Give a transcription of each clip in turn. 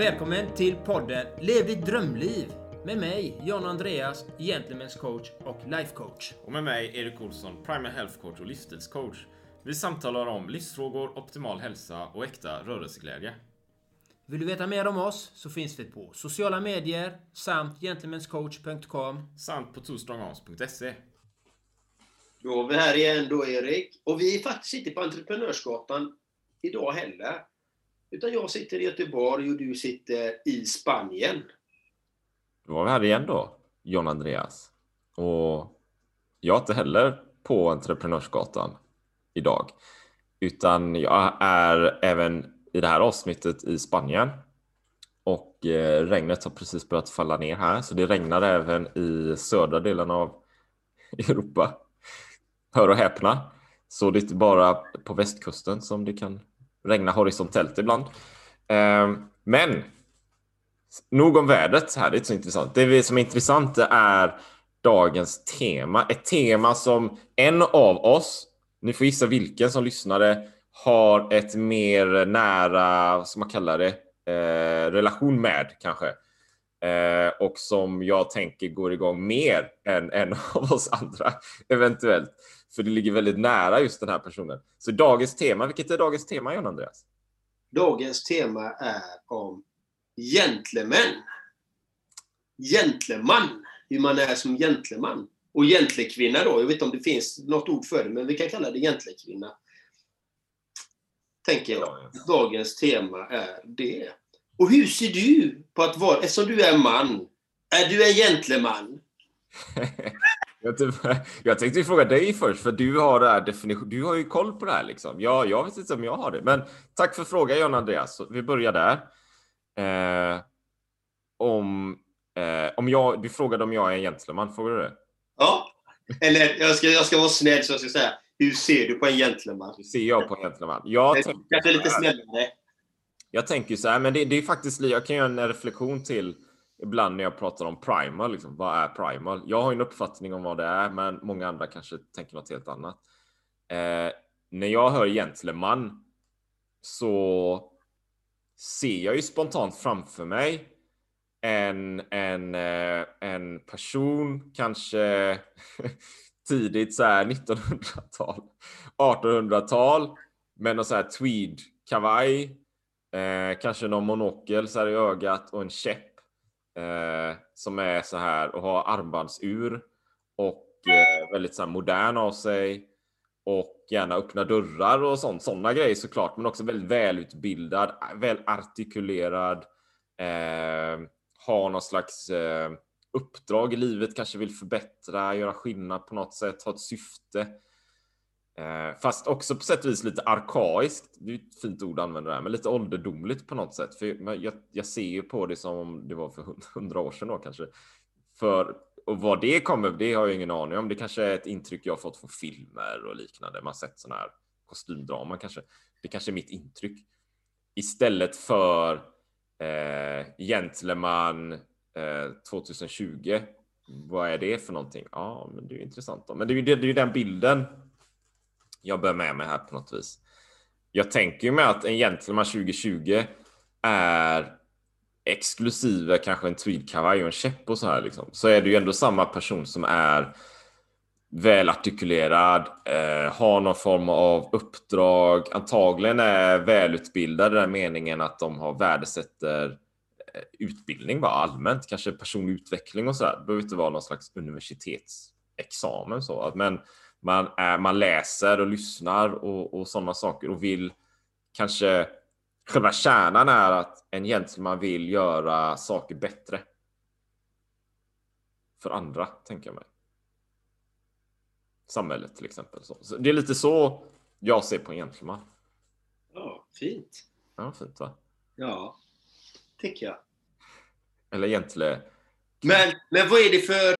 Välkommen till podden Lev ditt drömliv med mig, John Andreas, Gentlemen's coach och life coach. Och med mig, Erik Olsson, Primal Health coach och livsstilscoach. Vi samtalar om livsfrågor, optimal hälsa och äkta rörelseglädje. Vill du veta mer om oss så finns vi på sociala medier samt gentlemanscoach.com samt på twostrongarms.se. Då är vi här igen då, Erik. Och vi är faktiskt inte på Entreprenörsgatan idag heller. Utan jag sitter i Göteborg och du sitter i Spanien. Då var vi här igen då, John Andreas. Och jag är inte heller på Entreprenörsgatan idag. Utan jag är även i det här avsnittet i Spanien. Och eh, regnet har precis börjat falla ner här, så det regnar även i södra delen av Europa. Hör och häpna. Så det är inte bara på västkusten som det kan regna horisontellt ibland. Eh, men nog om vädret här, det är inte så intressant. Det som är intressant är dagens tema. Ett tema som en av oss, ni får gissa vilken som lyssnade, har ett mer nära, som man kallar det, eh, relation med kanske. Eh, och som jag tänker går igång mer än en av oss andra eventuellt. För det ligger väldigt nära just den här personen. Så dagens tema, vilket är dagens tema John Andreas? Dagens tema är om gentlemän. Gentleman. Hur man är som gentleman. Och gentlekvinna då. Jag vet inte om det finns något ord för det, men vi kan kalla det gentlekvinna. Tänker jag. Dagens tema är det. Och hur ser du på att vara, eftersom du är man, är du en gentleman? jag, typ, jag tänkte fråga dig först, för du har, det här definition, du har ju koll på det här. Liksom. Ja, jag vet inte om jag har det, men tack för frågan John Andreas. Vi börjar där. Eh, om, eh, om jag, du frågade om jag är en gentleman, frågade du det? Ja, eller jag ska, jag ska vara snäll så jag ska säga, hur ser du på en gentleman? Hur ser jag på en gentleman? Jag kanske lite snällare. Jag tänker så här, men det, det, är faktiskt, jag kan göra en reflektion till ibland när jag pratar om primal. Liksom, vad är primal? Jag har en uppfattning om vad det är, men många andra kanske tänker något helt annat. Eh, när jag hör gentleman så ser jag ju spontant framför mig en, en, eh, en person, kanske tidigt så här 1900-tal, 1800-tal, med någon så här tweed-kavaj, eh, kanske någon monokel så här i ögat och en käpp eh, som är så här och har armbandsur och eh, väldigt så här modern av sig och gärna öppna dörrar och sånt, sådana grejer såklart, men också väldigt välutbildad, välartikulerad, eh, har någon slags eh, uppdrag i livet, kanske vill förbättra, göra skillnad på något sätt, ha ett syfte. Eh, fast också på sätt och vis lite arkaiskt, det är ett fint ord att använda där, men lite ålderdomligt på något sätt. För jag, jag ser ju på det som om det var för hundra år sedan då kanske. För och vad det kommer, det har jag ingen aning om. Det kanske är ett intryck jag fått från filmer och liknande. Man sett sådana här kostymdrama kanske. Det kanske är mitt intryck. Istället för eh, Gentleman eh, 2020. Vad är det för någonting? Ja, men det är ju intressant. Då. Men det är ju, det, det är ju den bilden jag bär med mig här på något vis. Jag tänker ju med att en Gentleman 2020 är exklusive kanske en tweedkavaj och en käpp och så här liksom, så är det ju ändå samma person som är välartikulerad, eh, har någon form av uppdrag, antagligen är välutbildad i den meningen att de har värdesätter eh, utbildning bara allmänt, kanske personlig utveckling och så där. Det behöver inte vara någon slags universitetsexamen så, men man, är, man läser och lyssnar och, och sådana saker och vill kanske själva kärnan är att en gentleman vill göra saker bättre. För andra, tänker jag mig. Samhället till exempel. Så det är lite så jag ser på en gentleman. Ja, fint. Ja, fint va? Ja, tycker jag. Eller gentle... Men, men vad är det för...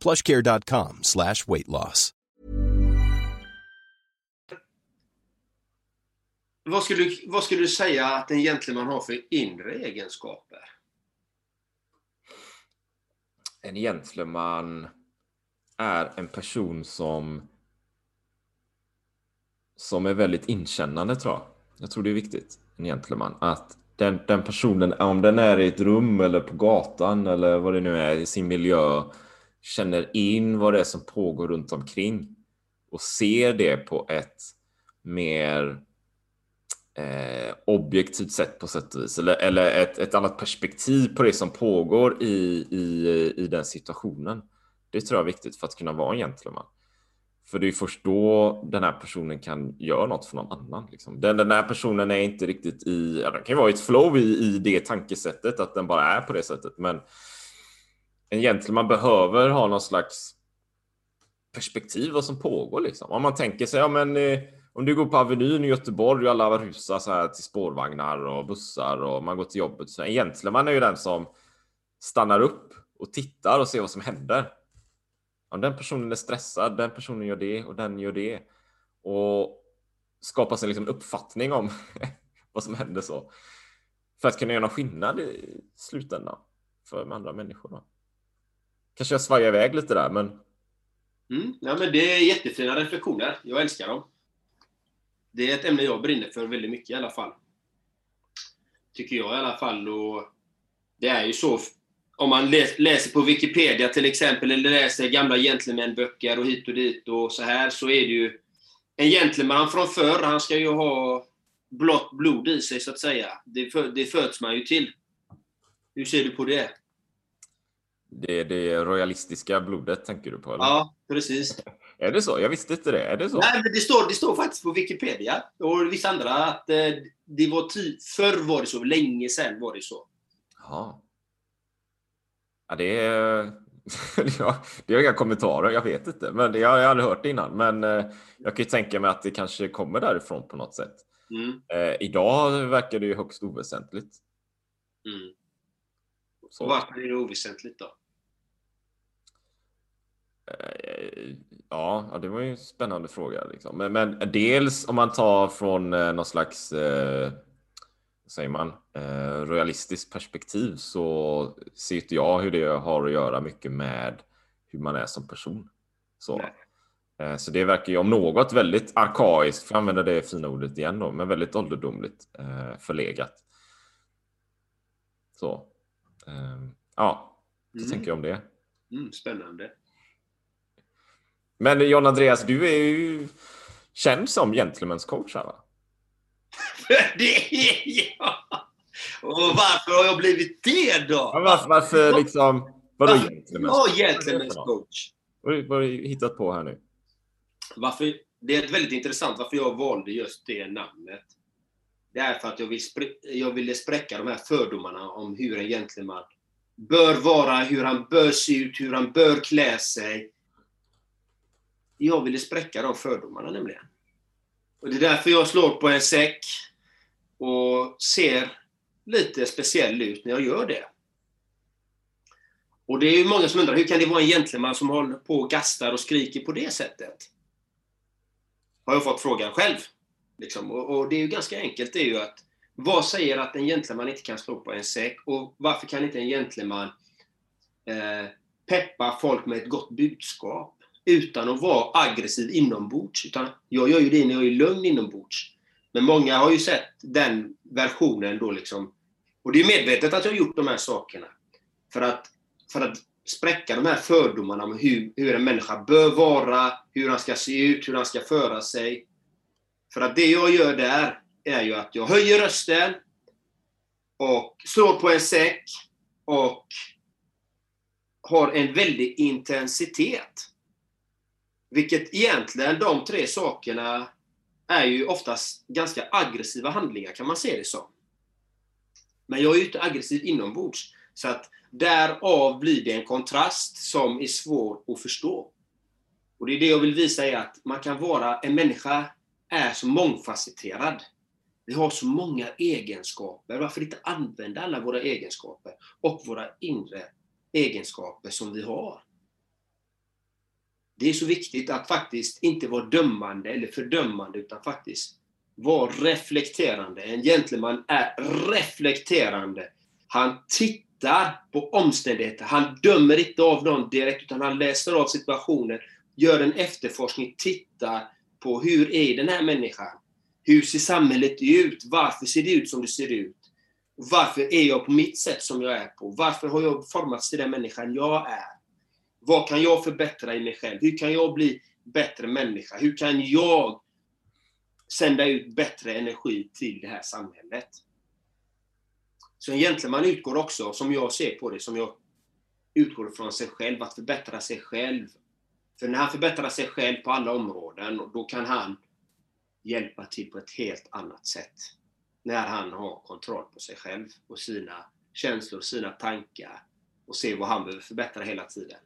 plushcare.com slash weight loss. Vad skulle, du, vad skulle du säga att en gentleman har för inre egenskaper? En gentleman är en person som som är väldigt inkännande tror jag. Jag tror det är viktigt, en gentleman. Att den, den personen, om den är i ett rum eller på gatan eller vad det nu är i sin miljö, känner in vad det är som pågår runt omkring och ser det på ett mer eh, objektivt sätt på sätt och vis. Eller, eller ett, ett annat perspektiv på det som pågår i, i, i den situationen. Det tror jag är viktigt för att kunna vara en gentleman. För det är först då den här personen kan göra något för någon annan. Liksom. Den, den här personen är inte riktigt i, ja, den kan ju vara i ett flow i, i det tankesättet, att den bara är på det sättet. Men en gentleman behöver ha någon slags perspektiv vad som pågår. Liksom. Om man tänker sig, ja men eh, om du går på Avenyn i Göteborg och alla rusar så här till spårvagnar och bussar och man går till jobbet. Så en gentleman är ju den som stannar upp och tittar och ser vad som händer. Om den personen är stressad, den personen gör det och den gör det. Och skapar sig liksom en uppfattning om vad som händer så. För att kunna göra någon skillnad i slutändan för andra människor. Då. Kanske jag svajar iväg lite där, men... Mm. Ja, men det är jättefina reflektioner. Jag älskar dem. Det är ett ämne jag brinner för väldigt mycket i alla fall. Tycker jag i alla fall. Och det är ju så om man läser på Wikipedia till exempel, eller läser gamla gentlemanböcker och hit och dit och så här, så är det ju en gentleman från förr, han ska ju ha blått blod i sig, så att säga. Det, för, det föds man ju till. Hur ser du på det? Det, det royalistiska blodet tänker du på? Eller? Ja, precis. Är det så? Jag visste inte det. Är det så? Nej, men det står, det står faktiskt på Wikipedia och vissa andra att eh, det var ty förr var det så, länge sedan var det så. Ja. Ja, det är... det har inga kommentarer, jag vet inte. Men det, jag har aldrig hört det innan. Men eh, jag kan ju tänka mig att det kanske kommer därifrån på något sätt. Mm. Eh, idag verkar det ju högst oväsentligt. Mm. Så. Och varför är det oväsentligt då? Eh, ja, det var ju en spännande fråga. Liksom. Men, men dels om man tar från eh, någon slags eh, säger man, eh, realistiskt perspektiv så ser inte jag hur det har att göra mycket med hur man är som person. Så, eh, så det verkar ju om något väldigt arkaiskt, för att använda det fina ordet igen då, men väldigt ålderdomligt, eh, förlegat. Så, ja, så Mm. tänker jag om det. Mm, spännande. Men John Andreas, du är ju känd som gentlemen's coach här va? det är jag! Och varför har jag blivit det då? Ja, varför, varför liksom, vadå gentlemen's Ja, coach? gentlemen's coach. Vad har du- vad har du hittat på här nu? Varför, det är ett väldigt intressant varför jag valde just det namnet. Det är för att jag, vill jag ville spräcka de här fördomarna om hur en gentleman bör vara, hur han bör se ut, hur han bör klä sig. Jag ville spräcka de fördomarna nämligen. Och det är därför jag slår på en säck och ser lite speciell ut när jag gör det. Och det är ju många som undrar, hur kan det vara en gentleman som håller på och gastar och skriker på det sättet? Har jag fått frågan själv. Liksom. Och, och, det är ju ganska enkelt. Det är ju att vad säger att en gentleman inte kan slå på en säck? Och varför kan inte en gentleman eh, peppa folk med ett gott budskap utan att vara aggressiv inombords? Utan jag gör ju det när jag är lugn inombords. Men många har ju sett den versionen då liksom. Och det är medvetet att jag har gjort de här sakerna. För att, för att spräcka de här fördomarna om hur, hur en människa bör vara, hur han ska se ut, hur han ska föra sig. För att det jag gör där är ju att jag höjer rösten och slår på en säck och har en väldig intensitet. Vilket egentligen, de tre sakerna är ju oftast ganska aggressiva handlingar kan man se det som. Men jag är ju inte aggressiv inombords. Så att därav blir det en kontrast som är svår att förstå. Och det är det jag vill visa är att man kan vara, en människa är så mångfacetterad. Vi har så många egenskaper. Varför inte använda alla våra egenskaper och våra inre egenskaper som vi har? Det är så viktigt att faktiskt inte vara dömande eller fördömande utan faktiskt vara reflekterande. En gentleman är reflekterande. Han tittar på omständigheter. Han dömer inte av dem direkt utan han läser av situationen, gör en efterforskning, tittar på hur är den här människan? Hur ser samhället ut? Varför ser det ut som det ser ut? Varför är jag på mitt sätt som jag är på? Varför har jag formats till den människan jag är? Vad kan jag förbättra i mig själv? Hur kan jag bli bättre människa? Hur kan jag sända ut bättre energi till det här samhället? Så egentligen man utgår också, som jag ser på det, som jag utgår från sig själv, att förbättra sig själv. För när han förbättrar sig själv på alla områden, då kan han hjälpa till på ett helt annat sätt. När han har kontroll på sig själv och sina känslor, sina tankar och ser vad han behöver förbättra hela tiden.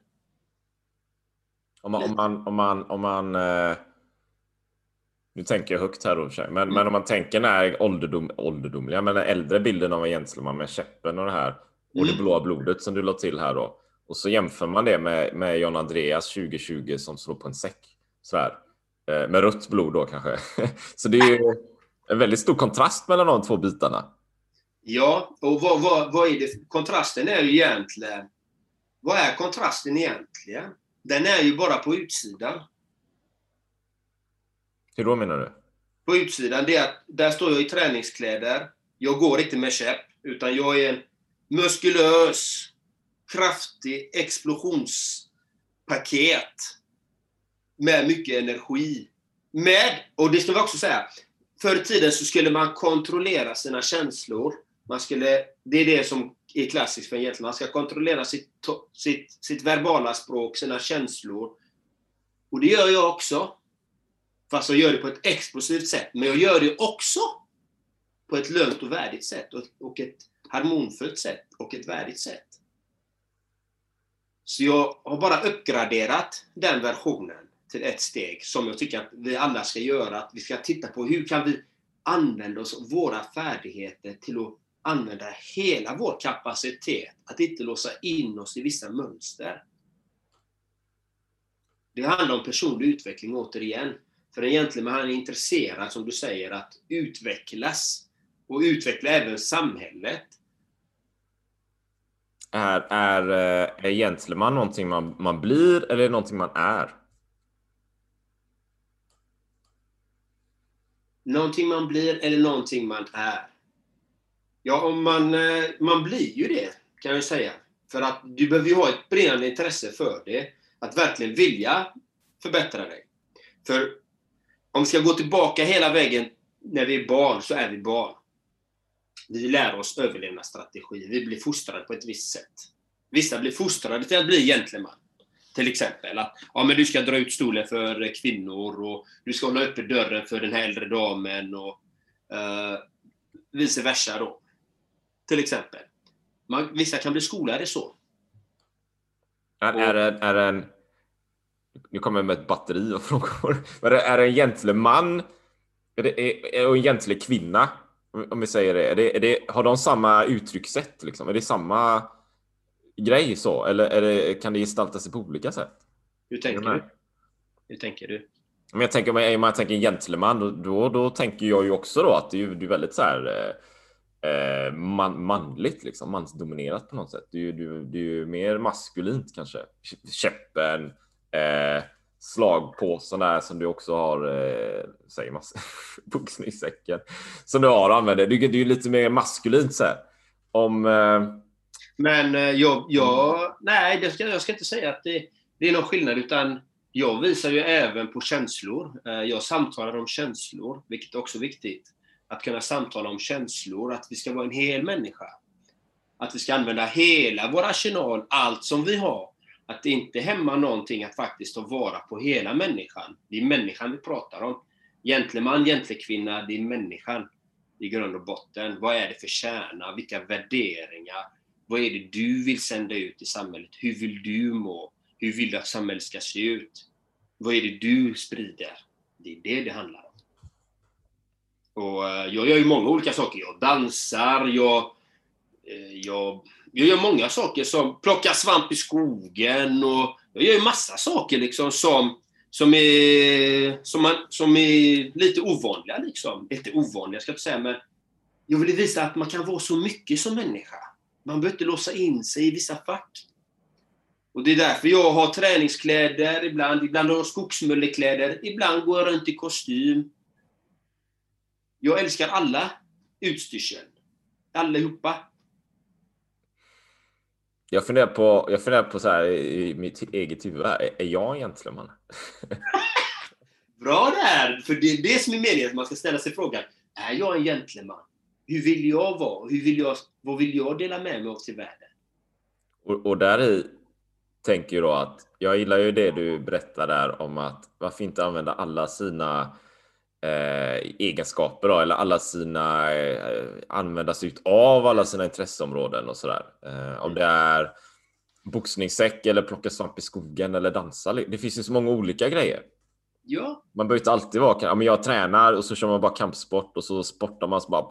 Om man, om man, om man, om man eh, nu tänker jag högt här då, men, mm. men om man tänker den här ålderdom, ålderdomliga, men den äldre bilden av en gentleman med käppen och det här och mm. det blåa blodet som du la till här då. Och så jämför man det med, med John Andreas 2020 som slår på en säck. Så här. Eh, med rött blod då kanske. så det är ju en väldigt stor kontrast mellan de två bitarna. Ja, och vad, vad, vad är det? Kontrasten är ju egentligen... Vad är kontrasten egentligen? Den är ju bara på utsidan. Hur då menar du? På utsidan, det är att där står jag i träningskläder. Jag går inte med käpp, utan jag är en muskulös, kraftig explosionspaket med mycket energi. Med, och det ska vi också säga, förr i tiden så skulle man kontrollera sina känslor. Man skulle, det är det som är klassiskt för en gentleman. Man ska kontrollera sitt, sitt, sitt verbala språk, sina känslor. Och det gör jag också. Fast jag gör det på ett explosivt sätt. Men jag gör det också på ett lugnt och värdigt sätt. Och, och ett harmonfullt sätt och ett värdigt sätt. Så jag har bara uppgraderat den versionen till ett steg som jag tycker att vi alla ska göra. Att vi ska titta på hur kan vi använda oss av våra färdigheter till att använda hela vår kapacitet. Att inte låsa in oss i vissa mönster. Det handlar om personlig utveckling återigen. För egentligen är han intresserad, som du säger, att utvecklas. Och utveckla även samhället. Är, är, eh, är gentleman någonting man, man blir eller är någonting man är? Någonting man blir eller någonting man är. Ja, om man, eh, man blir ju det, kan jag säga. För att du behöver ju ha ett brinnande intresse för det. Att verkligen vilja förbättra dig. För om vi ska gå tillbaka hela vägen när vi är barn, så är vi barn. Vi lär oss överlevnadsstrategier. Vi blir fostrade på ett visst sätt. Vissa blir fostrade till att bli gentleman. Till exempel att ja, men du ska dra ut stolen för kvinnor och du ska hålla öppen dörren för den här äldre damen och eh, vice versa då. Till exempel. Man, vissa kan bli skolade så. Är, är, det, är det en... Nu kommer jag med ett batteri av frågor. Är det, är det en gentleman är det, är, och en gentle kvinna? Om vi säger det. Är det, är det. Har de samma uttryckssätt? Liksom? Är det samma grej så? Eller det, kan det gestalta sig på olika sätt? Hur tänker du? Hur tänker du? Men jag tänker, om man tänker gentleman, då, då, tänker jag ju också då att det är, det är väldigt så här eh, man, manligt, liksom, mansdominerat på något sätt. Det är ju, det, det är ju mer maskulint kanske. Käppen, eh, slag på såna här som du också har, eh, säger man, boxningssäcken som du har använder. Det, det är ju lite mer maskulint så här. Om... Eh... Men eh, jag, jag, nej, det ska, jag ska inte säga att det, det är någon skillnad, utan jag visar ju även på känslor. Eh, jag samtalar om känslor, vilket är också viktigt. Att kunna samtala om känslor, att vi ska vara en hel människa. Att vi ska använda hela vår arsenal, allt som vi har. Att det inte hämmar någonting att faktiskt ta vara på hela människan. Det är människan vi pratar om. Gentleman, gentlekvinna, det är människan i grund och botten. Vad är det för kärna? Vilka värderingar? Vad är det du vill sända ut i samhället? Hur vill du må? Hur vill du att samhället ska se ut? Vad är det du sprider? Det är det det handlar om. Och eh, jag gör ju många olika saker. Jag dansar, jag, Eh, jag, jag gör många saker som plockar svamp i skogen och jag gör ju massa saker liksom som, som, är, som, man, som är lite ovanliga. Liksom. Inte ovanliga ska jag inte säga, men jag vill visa att man kan vara så mycket som människa. Man behöver inte låsa in sig i vissa fack. Och det är därför jag har träningskläder ibland, ibland har jag skogsmullekläder, ibland går jag runt i kostym. Jag älskar alla utstyrsel. Allihopa. Jag funderar på, jag funderar på så här i mitt eget huvud. Är, är jag en gentleman? Bra där! För det är det som är meningen, att man ska ställa sig frågan. Är jag en gentleman? Hur vill jag vara? Hur vill jag, vad vill jag dela med mig av till världen? Och, och där i tänker ju då att jag gillar ju det du berättar där om att varför inte använda alla sina egenskaper då, eller alla sina eh, använda sig av alla sina intresseområden och sådär. Eh, om det är boxningssäck eller plocka svamp i skogen eller dansa. Det finns ju så många olika grejer. Ja. Man behöver inte alltid vara, ja, men jag tränar och så kör man bara kampsport och så sportar man så bara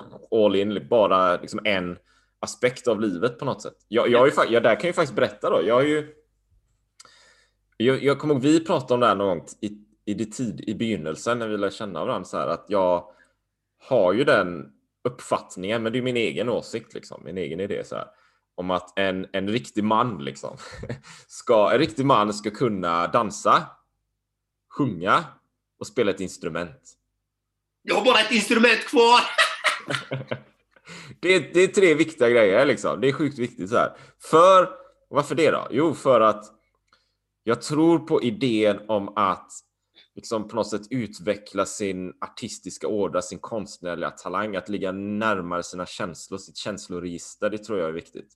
all in, bara liksom en aspekt av livet på något sätt. Jag, jag, ju, jag där kan ju faktiskt berätta då. Jag har ju jag, jag kommer ihåg, vi pratade om det här någon gång i, i det tid, i begynnelsen när vi lärde känna varandra så här att jag har ju den uppfattningen, men det är min egen åsikt, liksom, min egen idé så här, om att en, en riktig man, liksom, ska, en riktig man ska kunna dansa, sjunga och spela ett instrument. Jag har bara ett instrument kvar! det, är, det är tre viktiga grejer, liksom. Det är sjukt viktigt så här. För, varför det då? Jo, för att jag tror på idén om att liksom på något sätt utveckla sin artistiska ådra, sin konstnärliga talang, att ligga närmare sina känslor, sitt känsloregister. Det tror jag är viktigt.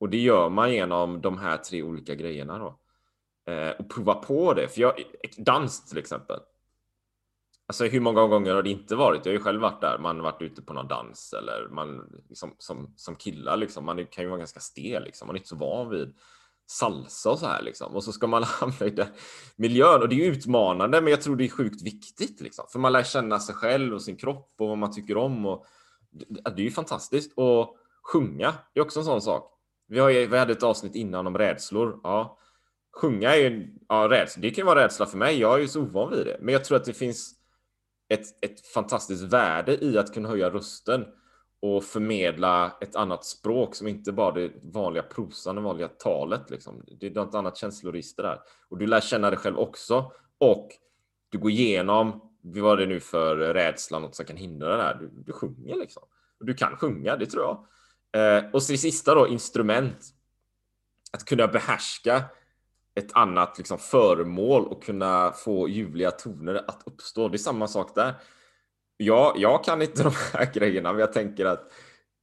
Och det gör man genom de här tre olika grejerna då. Eh, och prova på det. För jag, dans till exempel. Alltså hur många gånger har det inte varit? Jag har ju själv varit där. Man har varit ute på någon dans eller man liksom, som, som killar liksom. Man kan ju vara ganska stel liksom. Man är inte så van vid salsa och så här liksom. Och så ska man hamna i den miljön och det är utmanande, men jag tror det är sjukt viktigt liksom. För man lär känna sig själv och sin kropp och vad man tycker om och det är ju fantastiskt. Och sjunga, det är också en sån sak. Vi, har, vi hade ett avsnitt innan om rädslor. Ja, sjunga är ju, ja, rädsla. Det kan ju vara rädsla för mig. Jag är ju så ovan vid det, men jag tror att det finns ett, ett fantastiskt värde i att kunna höja rösten och förmedla ett annat språk som inte bara det vanliga prosan, det vanliga talet. Liksom. Det är något annat känsloregister där. Och du lär känna dig själv också. Och du går igenom, vad är det nu för rädsla, något som kan hindra det här? Du, du sjunger liksom. Och du kan sjunga, det tror jag. Eh, och så det sista då, instrument. Att kunna behärska ett annat liksom, föremål och kunna få ljuvliga toner att uppstå. Det är samma sak där jag, jag kan inte de här grejerna, men jag tänker att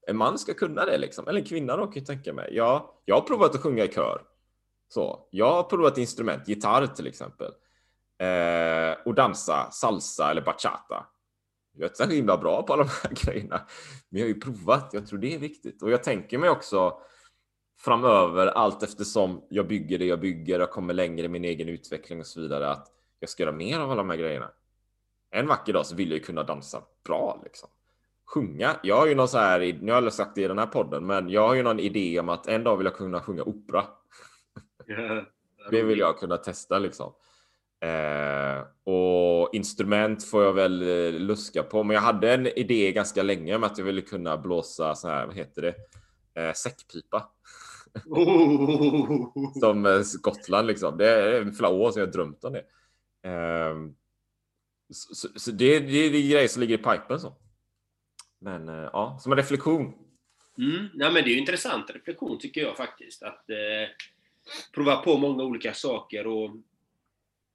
en man ska kunna det liksom. Eller en kvinna då kan jag tänka mig. Jag, jag har provat att sjunga i kör. Så, jag har provat instrument, gitarr till exempel. Eh, och dansa salsa eller bachata. Jag är inte så himla bra på alla de här grejerna. Men jag har ju provat, jag tror det är viktigt. Och jag tänker mig också framöver, allt eftersom jag bygger det jag bygger, jag kommer längre i min egen utveckling och så vidare, att jag ska göra mer av alla de här grejerna en vacker dag så vill jag ju kunna dansa bra liksom. Sjunga. Jag har ju någon så här, nu har jag sagt det i den här podden, men jag har ju någon idé om att en dag vill jag kunna sjunga opera. Yeah. det vill jag kunna testa liksom. Eh, och instrument får jag väl eh, luska på, men jag hade en idé ganska länge om att jag ville kunna blåsa så här, vad heter det, eh, säckpipa. Oh. Som eh, Skottland liksom. Det är flera år sedan jag drömt om det. Eh, så, så, så det, det, det är grejer som ligger i pipen så. Men eh, ja, som en reflektion. Mm. nej, men det är ju intressant reflektion tycker jag faktiskt. Att eh, prova på många olika saker. Och,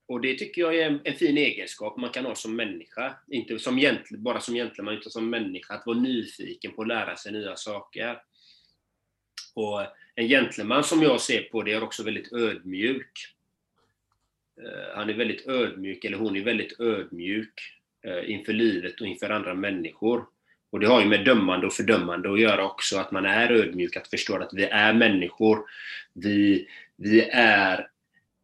och det tycker jag är en, en fin egenskap man kan ha som människa. Inte som gentle, bara som gentleman, utan som människa. Att vara nyfiken på att lära sig nya saker. Och en gentleman som jag ser på det är också väldigt ödmjuk. Eh, han är väldigt ödmjuk, eller hon är väldigt ödmjuk eh, inför livet och inför andra människor. Och det har ju med dömande och fördömande att göra också, att man är ödmjuk, att förstå att vi är människor. Vi, vi, är,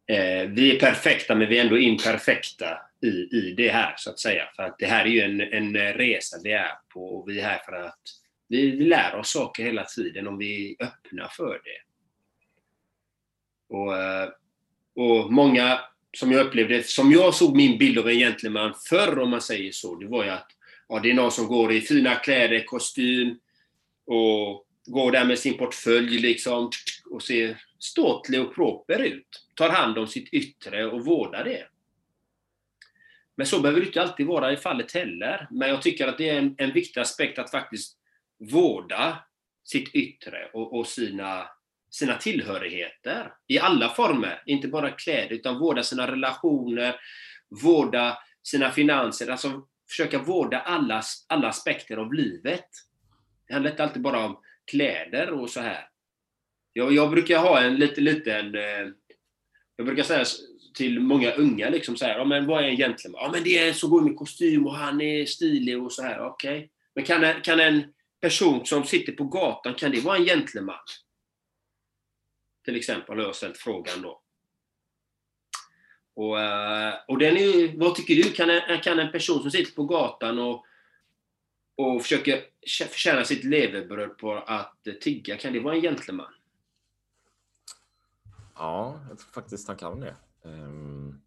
eh, vi är perfekta, men vi är ändå imperfekta i, i det här, så att säga. För att det här är ju en, en resa vi är på, och vi är här för att vi, vi lär oss saker hela tiden om vi är öppna för det. Och, eh, och många som jag upplevde, som jag såg min bild av en gentleman förr om man säger så, det var ju att ja, det är någon som går i fina kläder, kostym och går där med sin portfölj liksom och ser ståtlig och proper ut. Tar hand om sitt yttre och vårdar det. Men så behöver det inte alltid vara i fallet heller. Men jag tycker att det är en, en viktig aspekt att faktiskt vårda sitt yttre och, och sina, sina tillhörigheter i alla former. Inte bara kläder, utan vårda sina relationer, vårda sina finanser. Alltså försöka vårda alla, alla aspekter av livet. Det handlar inte alltid bara om kläder och så här. Jag, jag brukar ha en liten, liten eh, jag brukar säga till många unga liksom så här, ja, men vad är en gentleman? Ja men det är så går med kostym och han är stilig och så här, okej. Okay. Men kan kan en person som sitter på gatan, kan det vara en gentleman? Till exempel har jag ställt frågan då. Och, eh, och den är, vad tycker du? Kan en, kan en person som sitter på gatan och, och försöker förtjäna sitt levebröd på att tigga, kan det vara en gentleman? Ja, jag tror faktiskt han kan det. Um,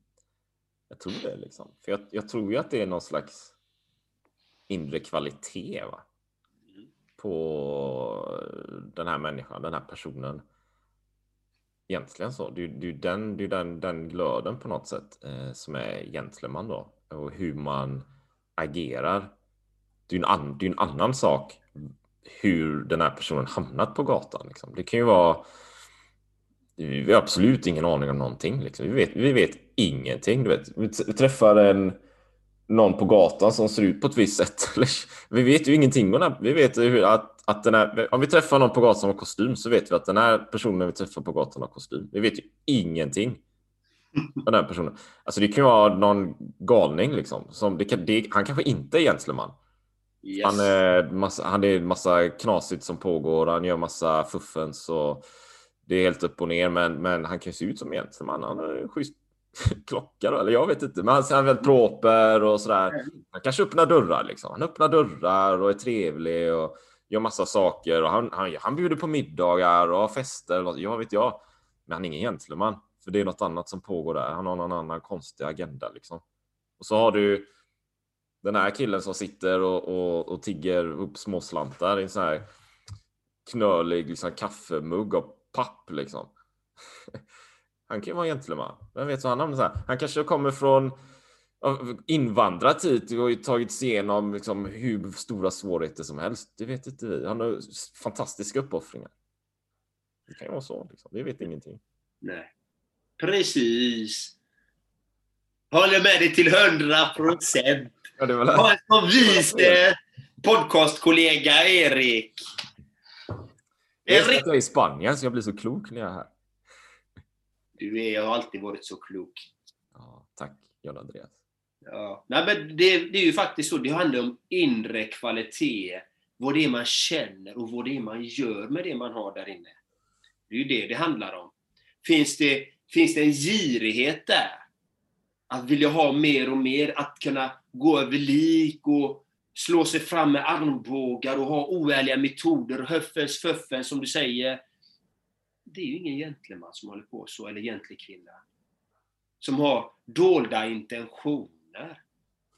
jag tror det liksom. För jag, jag, tror ju att det är någon slags inre kvalitet va? på den här människan, den här personen egentligen så. Det är ju den, det är den, den glöden på något sätt eh, som är gentleman då. Och hur man agerar. Det är ju en, an, det är en annan sak hur den här personen hamnat på gatan. Liksom. Det kan ju vara... Vi har absolut ingen aning om någonting. Liksom. Vi, vet, vi vet ingenting. Du vet. Vi träffar en någon på gatan som ser ut på ett visst sätt. vi vet ju ingenting om. Vi vet hur att, att den här, om vi träffar någon på gatan som har kostym så vet vi att den här personen vi träffar på gatan har kostym. Vi vet ju ingenting den här personen. Alltså det kan ju vara någon galning liksom. Som det kan, det, han kanske inte är gentleman. Yes. Han, är massa, han är massa knasigt som pågår. Han gör massa fuffens och det är helt upp och ner. Men, men han kan se ut som gentleman. Han har schysst klocka då, eller jag vet inte. Men han är väldigt proper och sådär. Han kanske öppnar dörrar liksom. Han öppnar dörrar och är trevlig och gör massa saker och han, han, han bjuder på middagar och har fester. Och, jag vet jag. Men han är ingen gentleman. För det är något annat som pågår där. Han har någon annan konstig agenda liksom. Och så har du den här killen som sitter och, och, och tigger upp småslantar i en sån här knölig liksom, kaffemugg av papp liksom. Han kan ju vara en gentleman. Vem vet vad han hamnar så här. Han kanske kommer från invandrat hit och tagit sig igenom liksom hur stora svårigheter som helst. Det vet inte vi. Han har fantastiska uppoffringar. Det kan ju vara så. Liksom. Vi vet ingenting. Nej. Precis. Håller med dig till hundra procent. Ja, det var Ha en så vis podcastkollega, Erik. Jag är i Spanien, så jag blir så klok när jag är här. Du är, har alltid varit så klok. Ja, tack, John Andreas. Ja. Nej, men det, det, är ju faktiskt så. Det handlar om inre kvalitet. Vad det är man känner och vad det är man gör med det man har där inne. Det är ju det det handlar om. Finns det, finns det en girighet där? Att vilja ha mer och mer, att kunna gå över lik och slå sig fram med armbågar och ha oärliga metoder, höffens föffen som du säger det är ju ingen gentleman som håller på så, eller egentlig kvinna. som har dolda intentioner.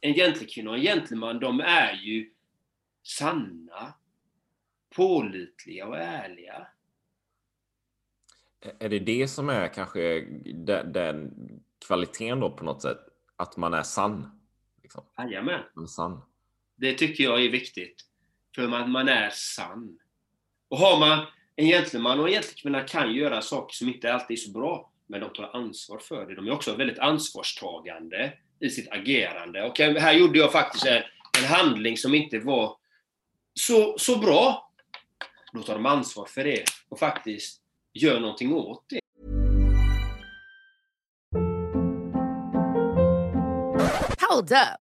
En gentlekvinna och en gentleman, de är ju sanna, pålitliga och ärliga. Är det det som är kanske den, den kvaliteten då på något sätt? Att man är sann? Liksom. Jajamän. Man är sann. Det tycker jag är viktigt. För man, man är sann. Och har man en gentleman och en gentlekvinna kan göra saker som inte alltid är så bra, men de tar ansvar för det. De är också väldigt ansvarstagande i sitt agerande. Och här gjorde jag faktiskt en, en handling som inte var så, så bra. Då tar de ansvar för det och faktiskt gör någonting åt det. Hold up.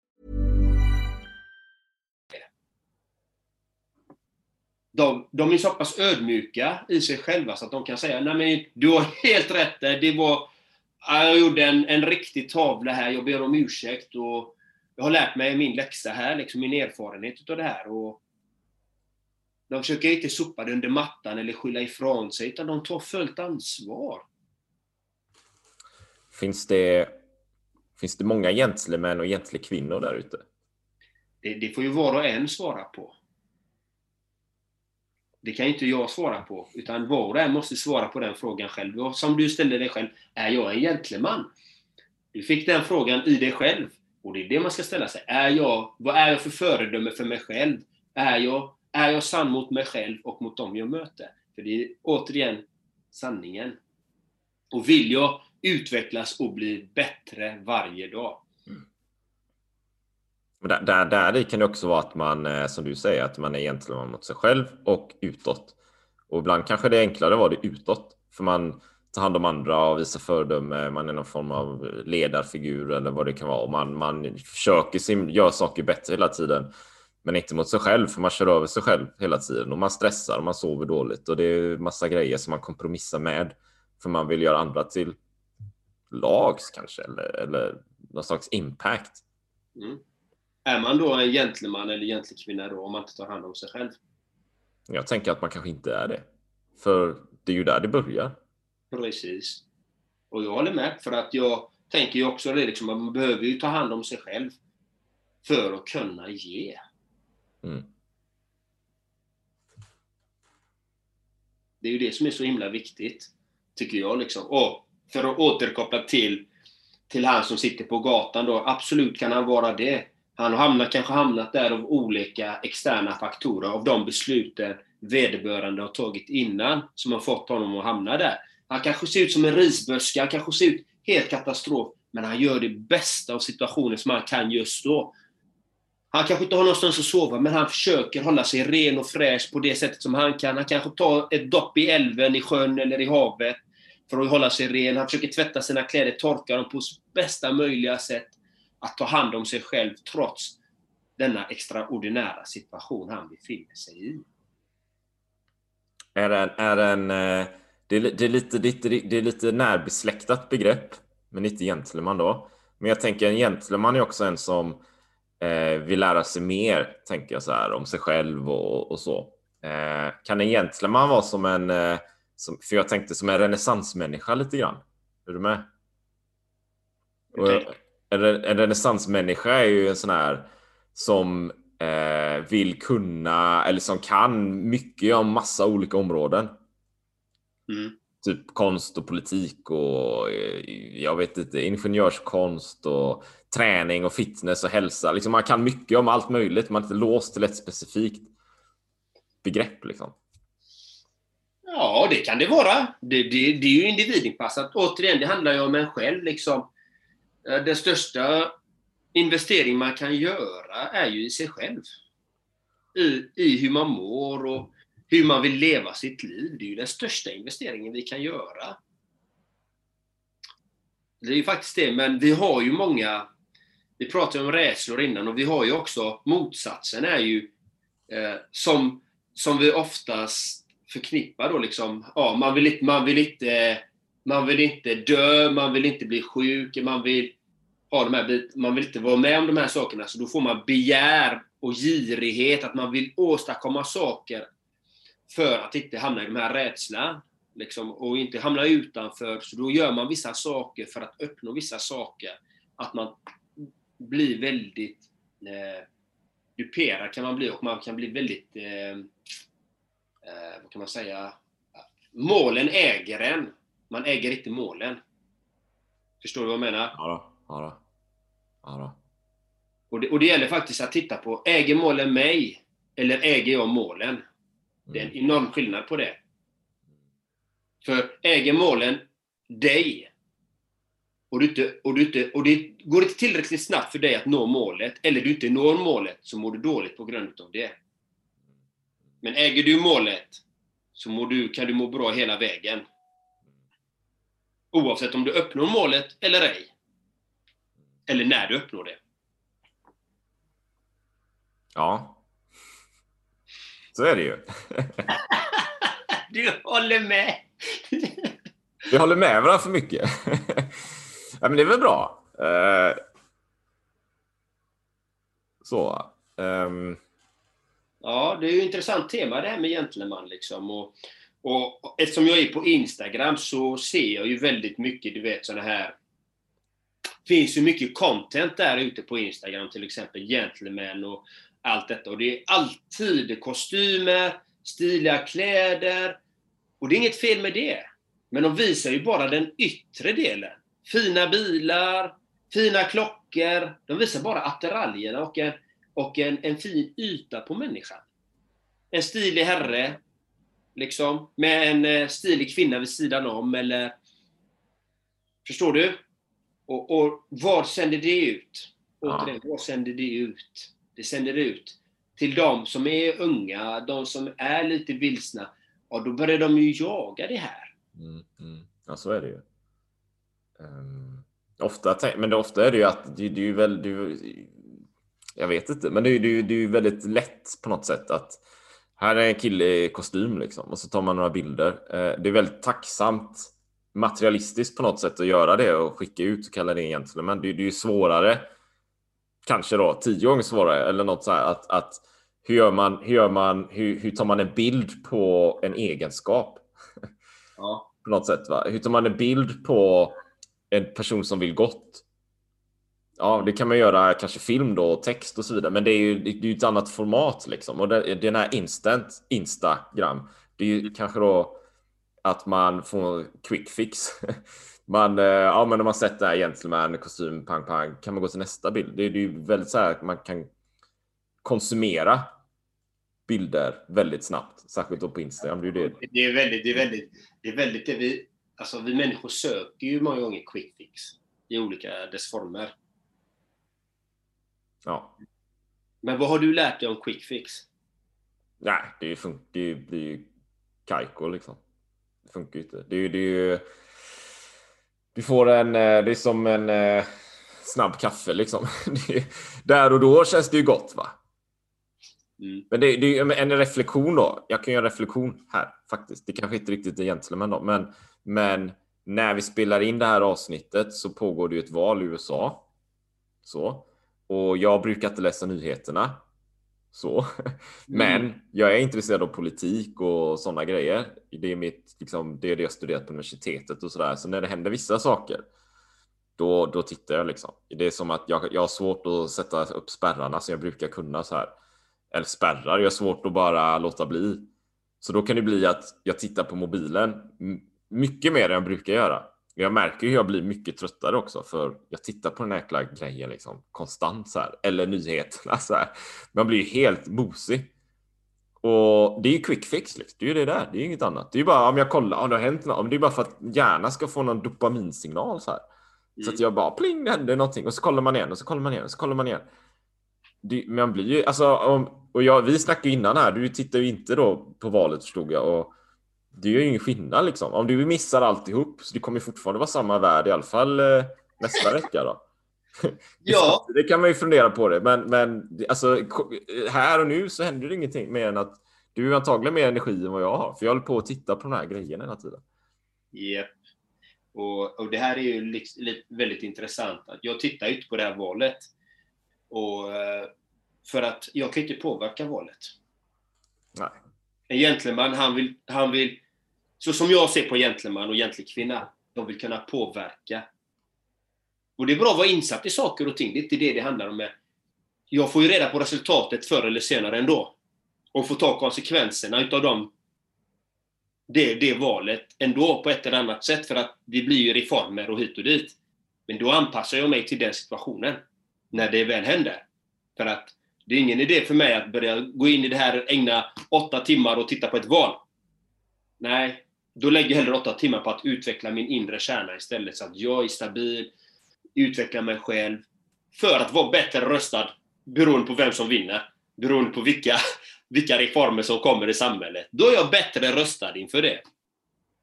De, de är så pass ödmjuka i sig själva så att de kan säga Nej men du har helt rätt där. Det var, jag gjorde en, en riktig tavla här. Jag ber om ursäkt och jag har lärt mig min läxa här, liksom min erfarenhet utav det här. Och de försöker inte sopa det under mattan eller skylla ifrån sig, utan de tar fullt ansvar. Finns det, finns det många gentlemän och gentlekvinnor där ute? Det, det får ju var och en svara på. Det kan inte jag svara på, utan var och en måste svara på den frågan själv. Och som du ställde dig själv, är jag en gentleman? Du fick den frågan i dig själv. Och det är det man ska ställa sig. Är jag, vad är jag för föredöme för mig själv? Är jag, är jag sann mot mig själv och mot dem jag möter? För det är återigen sanningen. Och vill jag utvecklas och bli bättre varje dag? Men där, där, där kan det också vara att man, eh, som du säger, att man är gentleman mot sig själv och utåt. Och ibland kanske det är enklare att vara det utåt. För man tar hand om andra och visar föredöme. Man är någon form av ledarfigur eller vad det kan vara. Och man, man försöker göra saker bättre hela tiden. Men inte mot sig själv, för man kör över sig själv hela tiden. Och man stressar och man sover dåligt. Och det är massa grejer som man kompromissar med. För man vill göra andra till lags kanske, eller, eller någon slags impact. Mm. Är man då en gentleman eller gentlekvinna då, om man inte tar hand om sig själv? Jag tänker att man kanske inte är det. För det är ju där det börjar. Precis. Och jag håller med, för att jag tänker ju också det liksom, att man behöver ju ta hand om sig själv för att kunna ge. Mm. Det är ju det som är så himla viktigt, tycker jag. Liksom. Och för att återkoppla till, till han som sitter på gatan då, absolut kan han vara det. Han har hamnat, kanske hamnat där av olika externa faktorer, av de besluten vederbörande har tagit innan, som har fått honom att hamna där. Han kanske ser ut som en risböske, han kanske ser ut helt katastrof, men han gör det bästa av situationen som han kan just då. Han kanske inte har någonstans att sova, men han försöker hålla sig ren och fräsch på det sättet som han kan. Han kanske tar ett dopp i älven, i sjön eller i havet för att hålla sig ren. Han försöker tvätta sina kläder, torka dem på bästa möjliga sätt. Att ta hand om sig själv trots denna extraordinära situation han befinner sig i. Är en, är en, eh, det, är, det, är lite, det, är, det är lite närbesläktat begrepp, men inte gentleman då. Men jag tänker en gentleman är också en som eh, vill lära sig mer, tänker jag så här, om sig själv och, och så. Eh, kan en gentleman vara som en, eh, som, för jag tänkte som en renässansmänniska lite grann. Är du med? Och, en, en renässansmänniska är ju en sån här som eh, vill kunna eller som kan mycket om massa olika områden. Mm. typ konst och politik och eh, jag vet inte, ingenjörskonst och träning och fitness och hälsa. Liksom man kan mycket om allt möjligt. Man är inte låst till ett specifikt begrepp liksom. Ja, det kan det vara. Det, det, det är ju individinpassat. Återigen, det handlar ju om en själv. Liksom. Eh, den största investering man kan göra är ju i sig själv. I, I hur man mår och hur man vill leva sitt liv. Det är ju den största investeringen vi kan göra. Det är ju faktiskt det, men vi har ju många... Vi pratade om rädslor innan och vi har ju också motsatsen är ju eh, som, som vi oftast förknippar då liksom, ja, man vill inte, man vill inte, man vill inte dö, man vill inte bli sjuk, man vill ha de här man vill inte vara med om de här sakerna, så då får man begär och girighet, att man vill åstadkomma saker för att inte hamna i de här rädslan. Liksom, och inte hamna utanför. Så då gör man vissa saker för att uppnå vissa saker. Att man blir väldigt eh, duperad kan man bli och man kan bli väldigt, eh, eh, vad kan man säga, målen äger en. Man äger inte målen. Förstår du vad jag menar? Ja då, ja då. Ja då. Och, det, och det gäller faktiskt att titta på, äger målen mig? Eller äger jag målen? Det är en enorm skillnad på det. För äger målen dig och, du inte, och, du inte, och det går inte tillräckligt snabbt för dig att nå målet, eller du inte når målet, så mår du dåligt på grund av det. Men äger du målet, så du, kan du må bra hela vägen. Oavsett om du uppnår målet eller ej. Eller när du uppnår det. Ja. Så är det ju. du håller med! Vi håller med varandra för mycket. ja, men det är väl bra. Uh... Så. Um... Ja, det är ju ett intressant tema det här med gentleman. Liksom. Och, och eftersom jag är på Instagram så ser jag ju väldigt mycket, du vet sådana här det finns ju mycket content där ute på Instagram, till exempel Gentlemen och allt detta. Och det är alltid kostymer, stiliga kläder. Och det är inget fel med det. Men de visar ju bara den yttre delen. Fina bilar, fina klockor. De visar bara attiraljerna och en, och en, en fin yta på människan. En stilig herre, liksom, med en eh, stilig kvinna vid sidan om, eller... Förstår du? Och, och vad sänder det ut? Återigen, ja. vad sänder det ut? Det sänder ut till de som är unga, de som är lite vilsna. Och då börjar de ju jaga det här. Mm, mm. Ja, så är det ju. Um, ofta, men det, ofta är det ju att det, det är ju väldigt... Jag vet inte, men det är ju det är väldigt lätt på något sätt att här är en kille i kostym liksom och så tar man några bilder. Uh, det är väldigt tacksamt materialistiskt på något sätt att göra det och skicka ut och kalla det egentligen. Men det, det är ju svårare, kanske då tio gånger svårare eller något så här att, att hur gör man? Hur gör man? Hur, hur tar man en bild på en egenskap? Ja. på något sätt. Va? Hur tar man en bild på en person som vill gott? Ja, det kan man göra kanske film då, text och så vidare, men det är ju, det är ju ett annat format liksom. Och det, den här instant Instagram, det är ju kanske då att man får quick fix. man, eh, ja, men när man sett det här gentleman, kostym, pang, pang, kan man gå till nästa bild. Det, det är ju väldigt så här att man kan konsumera bilder väldigt snabbt, särskilt då på Instagram. Det är, det. Det är väldigt, det är väldigt, det är väldigt det vi, alltså vi människor söker ju många gånger quick fix i olika dess former. Ja. Men vad har du lärt dig om quick fix? Nej, det är ju, det blir ju kajko liksom. Det funkar ju inte. Det är ju, det är ju, du får en, eh, det är som en eh, snabb kaffe liksom. Är, där och då känns det ju gott va? Mm. Men det, det, är en reflektion då. Jag kan göra en reflektion här faktiskt. Det kanske inte riktigt är gentleman då, men, men när vi spelar in det här avsnittet så pågår det ju ett val i USA. Så. Och jag brukar inte läsa nyheterna. Så. Men mm. jag är intresserad av politik och sådana grejer. Det är, mitt, liksom, det är det jag studerat på universitetet och sådär. Så när det händer vissa saker, då, då tittar jag liksom. Det är som att jag, jag har svårt att sätta upp spärrarna som jag brukar kunna så här. Eller spärrar, jag har svårt att bara låta bli. Så då kan det bli att jag tittar på mobilen mycket mer än jag brukar göra. Jag märker hur jag blir mycket tröttare också för jag tittar på den här jäkla grejen liksom konstant så här eller nyheterna så här. Man blir ju helt bosig. Och det är ju quick fix. Liksom. Det är ju det där. Det är inget annat. Det är ju bara om jag kollar om det har hänt något. Det är bara för att hjärnan ska få någon dopaminsignal så här. Mm. Så att jag bara pling, det händer någonting och så kollar man igen och så kollar man igen och så kollar man igen. Det, man blir ju alltså om, och jag, vi snackade innan här. Du tittar ju inte då på valet förstod jag och det gör ju ingen skillnad liksom. Om du missar alltihop så det kommer fortfarande vara samma värde i alla fall eh, nästa vecka då. Ja. det kan man ju fundera på det, men, men alltså, här och nu så händer det ingenting mer än att du har antagligen mer energi än vad jag har, för jag håller på att titta på de här grejerna hela tiden. Yep. Och, och, det här är ju liksom, väldigt intressant. Jag tittar ju inte på det här valet. Och, eh, för att jag kan inte påverka valet. Nej. En gentleman, han vill, han vill, så som jag ser på gentleman och gentlekvinna, de vill kunna påverka. Och det är bra att vara insatt i saker och ting, det är inte det det handlar om. Jag får ju reda på resultatet förr eller senare ändå. Och får ta konsekvenserna utav dem, det, det valet ändå på ett eller annat sätt, för att det blir ju reformer och hit och dit. Men då anpassar jag mig till den situationen, när det väl händer. För att det är ingen idé för mig att börja gå in i det här, ägna åtta timmar och titta på ett val. Nej, då lägger jag hellre åtta timmar på att utveckla min inre kärna istället, så att jag är stabil, utvecklar mig själv, för att vara bättre röstad beroende på vem som vinner, beroende på vilka, vilka reformer som kommer i samhället. Då är jag bättre röstad inför det.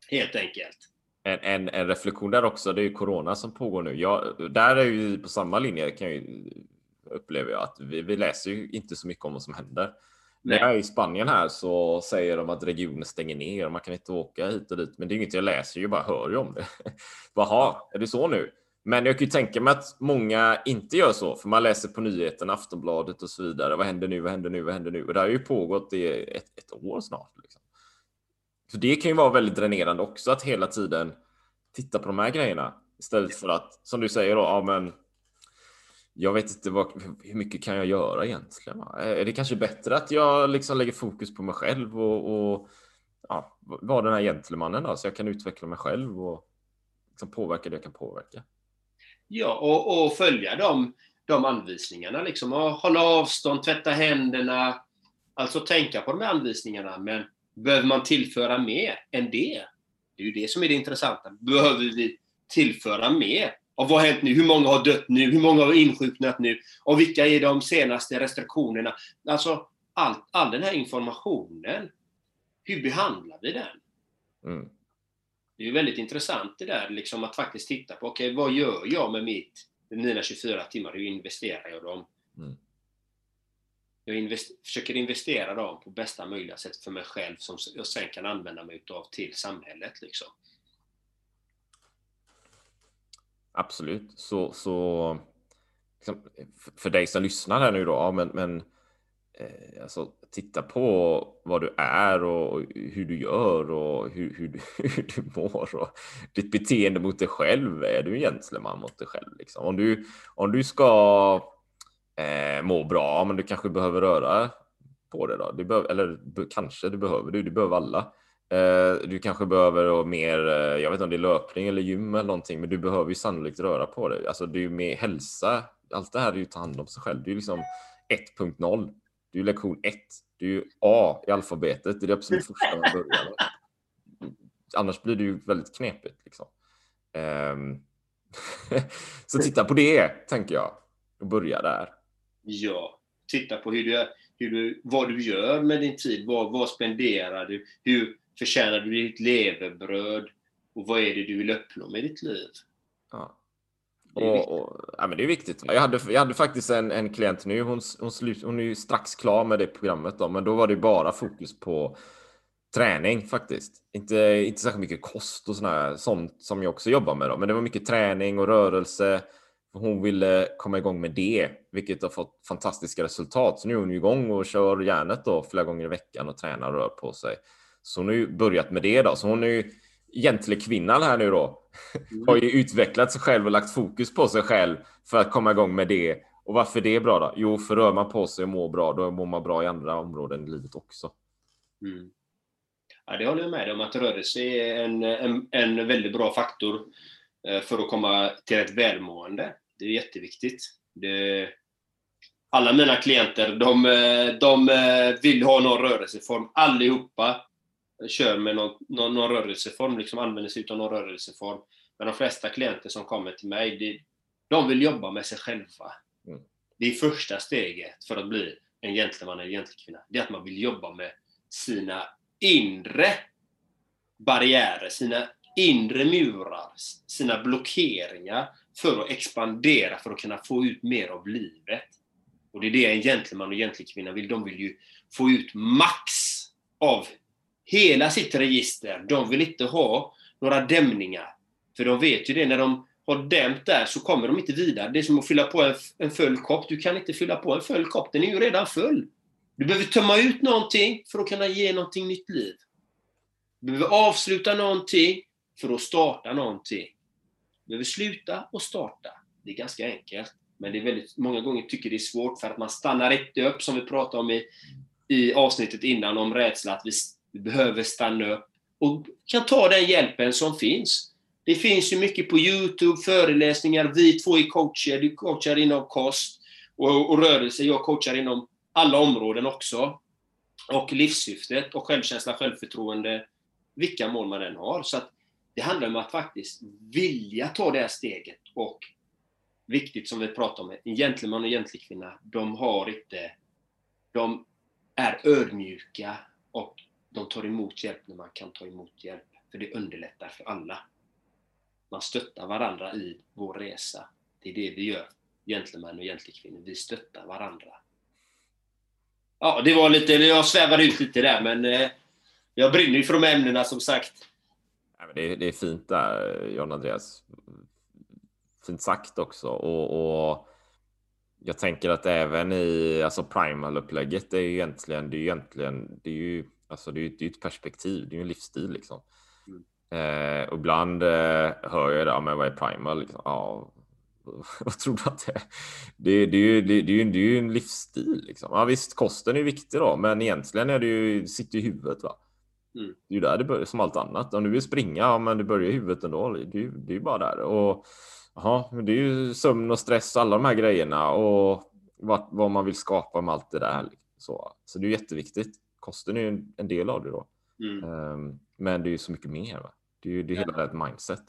Helt enkelt. En, en, en reflektion där också, det är ju Corona som pågår nu. Jag, där är ju på samma linje, kan jag upplever jag att vi, vi läser ju inte så mycket om vad som händer. Nej. När jag är i Spanien här så säger de att regionen stänger ner och man kan inte åka hit och dit. Men det är inget jag läser, jag bara hör ju om det. Jaha, är det så nu? Men jag kan ju tänka mig att många inte gör så, för man läser på nyheterna, Aftonbladet och så vidare. Vad händer nu? Vad händer nu? Vad händer nu? Och det har ju pågått i ett, ett år snart. Liksom. Så det kan ju vara väldigt dränerande också att hela tiden titta på de här grejerna istället för att, som du säger då, ja men jag vet inte vad, hur mycket kan jag göra egentligen? Är det kanske bättre att jag liksom lägger fokus på mig själv och, och ja, vara den här gentlemannen då, så jag kan utveckla mig själv och liksom påverka det jag kan påverka? Ja, och, och följa de, de anvisningarna liksom. Hålla avstånd, tvätta händerna. Alltså tänka på de här anvisningarna. Men behöver man tillföra mer än det? Det är ju det som är det intressanta. Behöver vi tillföra mer? Och vad har hänt nu? Hur många har dött nu? Hur många har insjuknat nu? Och vilka är de senaste restriktionerna? Alltså, all, all den här informationen, hur behandlar vi den? Mm. Det är ju väldigt intressant det där, liksom att faktiskt titta på, okej, okay, vad gör jag med mitt, mina 24 timmar? Hur investerar jag dem? Mm. Jag invest, försöker investera dem på bästa möjliga sätt för mig själv, som jag sen kan använda mig utav till samhället. Liksom. Absolut. Så, så liksom, för dig som lyssnar här nu då, ja, men, men eh, alltså, titta på vad du är och hur du gör och hur, hur, du, hur du mår och ditt beteende mot dig själv. Är du en gentleman mot dig själv? Liksom? Om, du, om du ska eh, må bra, men du kanske behöver röra på det då. Du behöver, eller kanske du behöver du, du behöver alla. Eh, du kanske behöver mer, eh, jag vet inte om det är löpning eller gym eller någonting, men du behöver ju sannolikt röra på dig. Alltså det är ju med hälsa. Allt det här är ju att ta hand om sig själv. Det är ju liksom 1.0. Det är ju lektion 1. Det är ju A i alfabetet. Det är det absolut första man börjar med. Annars blir det ju väldigt knepigt liksom. Um, så titta på det, tänker jag. Och börja där. Ja, titta på hur du, hur du, vad du gör med din tid. Vad, vad spenderar du? Hur, Förtjänar du ditt levebröd? Och vad är det du vill uppnå med ditt liv? Ja. Och, och, ja, men det är viktigt. Jag hade, jag hade faktiskt en, en klient nu, hon, hon, slut, hon är ju strax klar med det programmet, då, men då var det bara fokus på träning faktiskt. Inte, inte särskilt mycket kost och sådär, sånt som jag också jobbar med. Då. Men det var mycket träning och rörelse. Hon ville komma igång med det, vilket har fått fantastiska resultat. Så nu är hon igång och kör järnet då flera gånger i veckan och tränar och rör på sig. Så hon har ju börjat med det då. Så hon är ju egentligen kvinnan här nu då. Mm. Har ju utvecklat sig själv och lagt fokus på sig själv för att komma igång med det. Och varför det är bra då? Jo, för rör man på sig och mår bra, då mår man bra i andra områden i livet också. Mm. Ja, det håller jag med om, att rörelse är en, en, en väldigt bra faktor eh, för att komma till ett välmående. Det är jätteviktigt. Det, alla mina klienter, de, eh, de eh, vill ha någon rörelseform. Allihopa kör med någon, någon, någon rörelseform, liksom använder sig av någon rörelseform. Men de flesta klienter som kommer till mig, det, de vill jobba med sig själva. Mm. Det är första steget för att bli en gentleman eller gentlekvinna. Det är att man vill jobba med sina inre barriärer, sina inre murar, sina blockeringar för att expandera, för att kunna få ut mer av livet. Och det är det en gentleman och gentlekvinna vill. De vill ju få ut max av hela sitt register. De vill inte ha några dämningar. För de vet ju det, när de har dämt där så kommer de inte vidare. Det är som att fylla på en, en full kopp. Du kan inte fylla på en full kopp, den är ju redan full. Du behöver tömma ut någonting för att kunna ge någonting nytt liv. Du behöver avsluta någonting för att starta någonting. Du behöver sluta och starta. Det är ganska enkelt. Men det är väldigt, många gånger tycker det är svårt för att man stannar inte upp, som vi pratade om i, i avsnittet innan, om rädsla, att vi, vi behöver stanna upp och kan ta den hjälpen som finns. Det finns ju mycket på Youtube, föreläsningar, vi två är coacher, du coachar inom kost och, och rörelse, jag coachar inom alla områden också. Och livssyftet och självkänsla, självförtroende, vilka mål man än har. Så att det handlar om att faktiskt vilja ta det här steget och viktigt som vi pratar om, en gentleman och en gentlekvinna, de har inte, de är ödmjuka och de tar emot hjälp när man kan ta emot hjälp. För det underlättar för alla. Man stöttar varandra i vår resa. Det är det vi gör, gentlemän och gentlekvinnor. Vi stöttar varandra. Ja, det var lite, jag svävade ut lite där, men eh, jag brinner ju för de ämnena som sagt. Det, är, det är fint där, John Andreas. Fint sagt också. Och, och jag tänker att även i alltså primal-upplägget, det är ju egentligen, det är egentligen, det är ju, alltså det är, det är ett perspektiv, det är ju en livsstil liksom. Mm. Eh, ibland eh, hör jag det, ja, men vad är primal? Liksom? Ja, vad tror du att det är? Det, det, är ju, det, det, är ju, det är ju en livsstil liksom. Ja, visst, kosten är viktig då, men egentligen är det ju, sitter i huvudet va. Mm. Det är ju där det börjar som allt annat. Om du vill springa, ja, men det börjar i huvudet ändå. Det, det, det är ju bara där. Och men det är ju sömn och stress och alla de här grejerna och vad, vad man vill skapa med allt det där. Liksom. Så, så det är jätteviktigt. Kosten är ju en, del av det då. Mm. Um, men det är ju så mycket mer. Va? Det är ju det är hela ett mindset.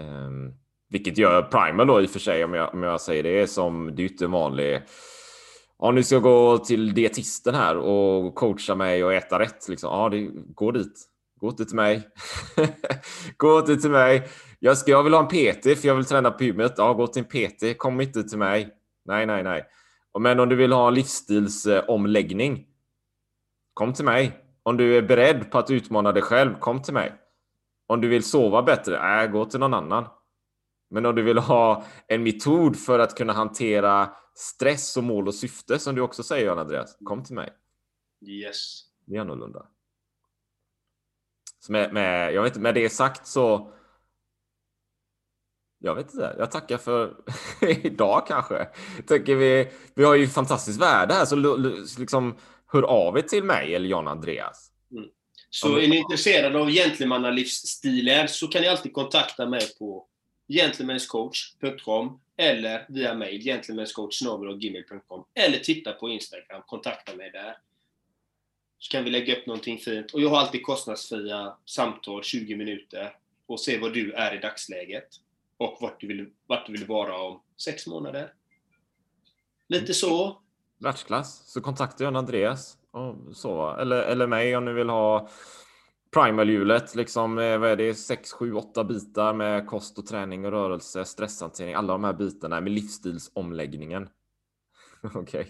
Um, vilket gör Primal då i och för sig, om jag, om jag säger det, som det är ju inte en vanlig Ja, nu ska gå till dietisten här och coacha mig och äta rätt. Liksom. Ja, det, gå dit. Gå inte till mig. gå inte till mig. Jag, ska, jag vill ha en PT för jag vill träna på gymmet. Ja, gå till en PT. Kom inte till mig. Nej, nej, nej. Men om du vill ha en livsstilsomläggning. Kom till mig. Om du är beredd på att utmana dig själv. Kom till mig. Om du vill sova bättre. Nej, gå till någon annan. Men om du vill ha en metod för att kunna hantera stress och mål och syfte som du också säger Andreas. Kom till mig. Yes. Det är annorlunda. Så med, med, jag vet inte, med det sagt så jag vet inte. Jag tackar för idag kanske. Tänker vi, vi har ju fantastiskt värde här, så liksom hör av er till mig eller Jan Andreas. Mm. Så är ni intresserade av gentlemannalivsstilar så kan ni alltid kontakta mig på gentlemanscoach.com eller via mail gentlemanscoach.gmail.com eller titta på Instagram, kontakta mig där. Så kan vi lägga upp någonting fint. Och jag har alltid kostnadsfria samtal, 20 minuter, och se vad du är i dagsläget och vart du vill, vart du vill vara om sex månader. Lite så. Världsklass. Så kontakta gärna Andreas. Och så. Eller, eller mig om ni vill ha primalhjulet. Liksom, eh, vad är det? 6, 7, 8 bitar med kost och träning och rörelse, stresshantering. Alla de här bitarna med livsstilsomläggningen. Okej. Okay.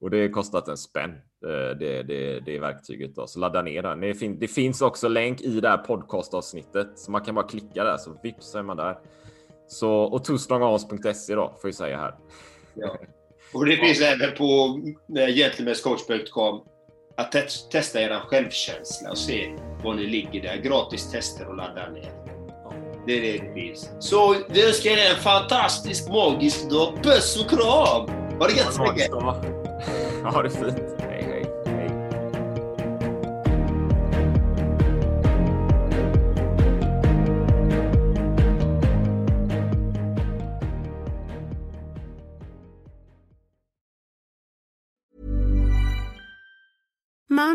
Och det kostat en spänn. Eh, det, det, det är verktyget. Då. Så ladda ner den. Det, fin det finns också länk i det här podcastavsnittet. Så man kan bara klicka där så vips är man där. Så, och twostrongarms.se då, får jag säga här. Ja. Och det finns även på gentlemanscoach.com att te testa er självkänsla och se var ni ligger där. Gratis tester och ladda ner. Det är det det finns. Så vi önskar er en fantastisk, magisk dag. Puss och kram! Ha det gött så mycket! Ha det fint.